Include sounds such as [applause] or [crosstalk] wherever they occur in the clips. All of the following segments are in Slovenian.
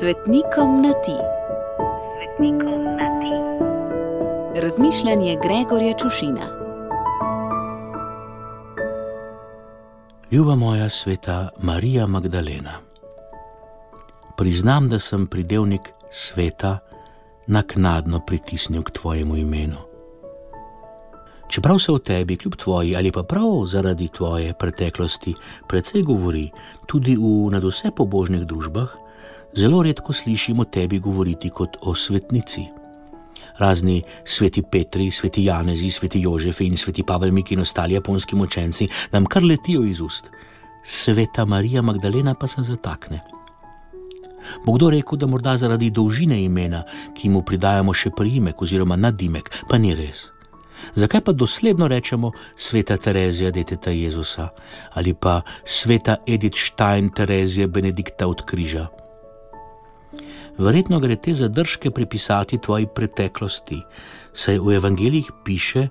Svetnikom na ti. Svetnikom na ti. Razmišljanje Gregorja Čušina. Ljuba moja sveta Marija Magdalena. Priznam, da sem pridevnik sveta naknadno pritisnil k tvojemu imenu. Čeprav se o tebi, kljub tvoji ali pa prav zaradi tvoje preteklosti, precej govori tudi v nadvse pobožnih družbah, zelo redko slišimo tebi govoriti kot o svetnici. Razni sveti Petri, sveti Janezi, sveti Jožefi in sveti Pavel Miki in ostali japonski močenci nam kar letijo iz ust. Sveta Marija Magdalena pa se zatakne. Bo kdo rekel, da morda zaradi dolžine imena, ki mu pridajamo še priimek oziroma nadimek, pa ni res. Zakaj pa dosledno rečemo sveta Terezija, deteta Jezusa ali pa sveta Edith Stein, Terezija Benedikta od križa? Verjetno gre te zadržke pripisati tvoji preteklosti, saj v evangeljih piše,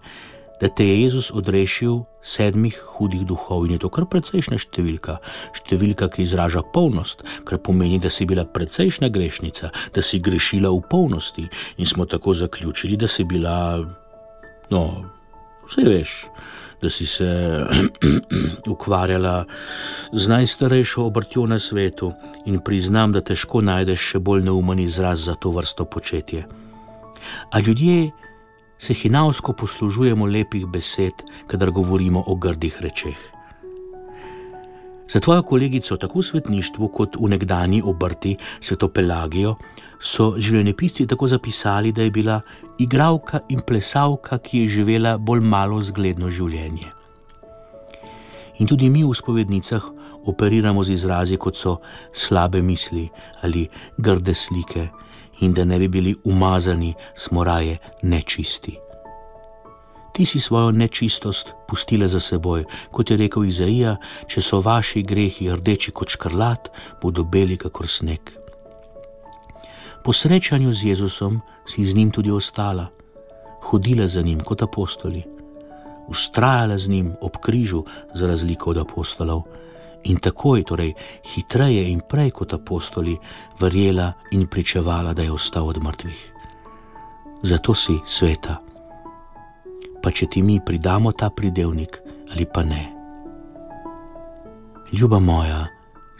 da te je Jezus odrešil sedmih hudih duhov in je to kar precejšna številka, številka, ki izraža polnost, kar pomeni, da si bila precejšna grešnica, da si grešila v polnosti in smo tako zaključili, da si bila No, vse veš, da si se [clears throat] ukvarjala z najstarejšo obrtjo na svetu in priznam, da težko najdeš še bolj neumen izraz za to vrsto početje. A ljudje se hinavsko poslužujemo lepih besed, kadar govorimo o grdih rečeh. Za tvojo kolegico, tako v svetništvu kot v nekdani obrti, sveto Pelagijo, so življenjepisci tako zapisali, da je bila igralka in plesalka, ki je živela bolj malo zgledno življenje. In tudi mi v spovednicah operiramo z izrazi, kot so slabe misli ali grde slike, in da ne bi bili umazani, smo raje nečisti ti si svojo nečistost pustila za seboj, kot je rekel Izaija, če so vaši grehi rdeči kot škrlat, bodo beli kakor sneg. Po srečanju z Jezusom si z njim tudi ostala, hodila za njim kot apostoli, ustrajala z njim ob križu, za razliko od apostolov, in takoj, torej hitreje in prej kot apostoli, verjela in pričevala, da je ostal od mrtvih. Zato si sveta pa če ti mi pridamo ta pridevnik ali pa ne. Ljuba moja,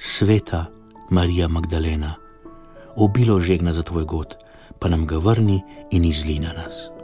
sveta Marija Magdalena, obilo žegna za tvoj god, pa nam ga vrni in izlina nas.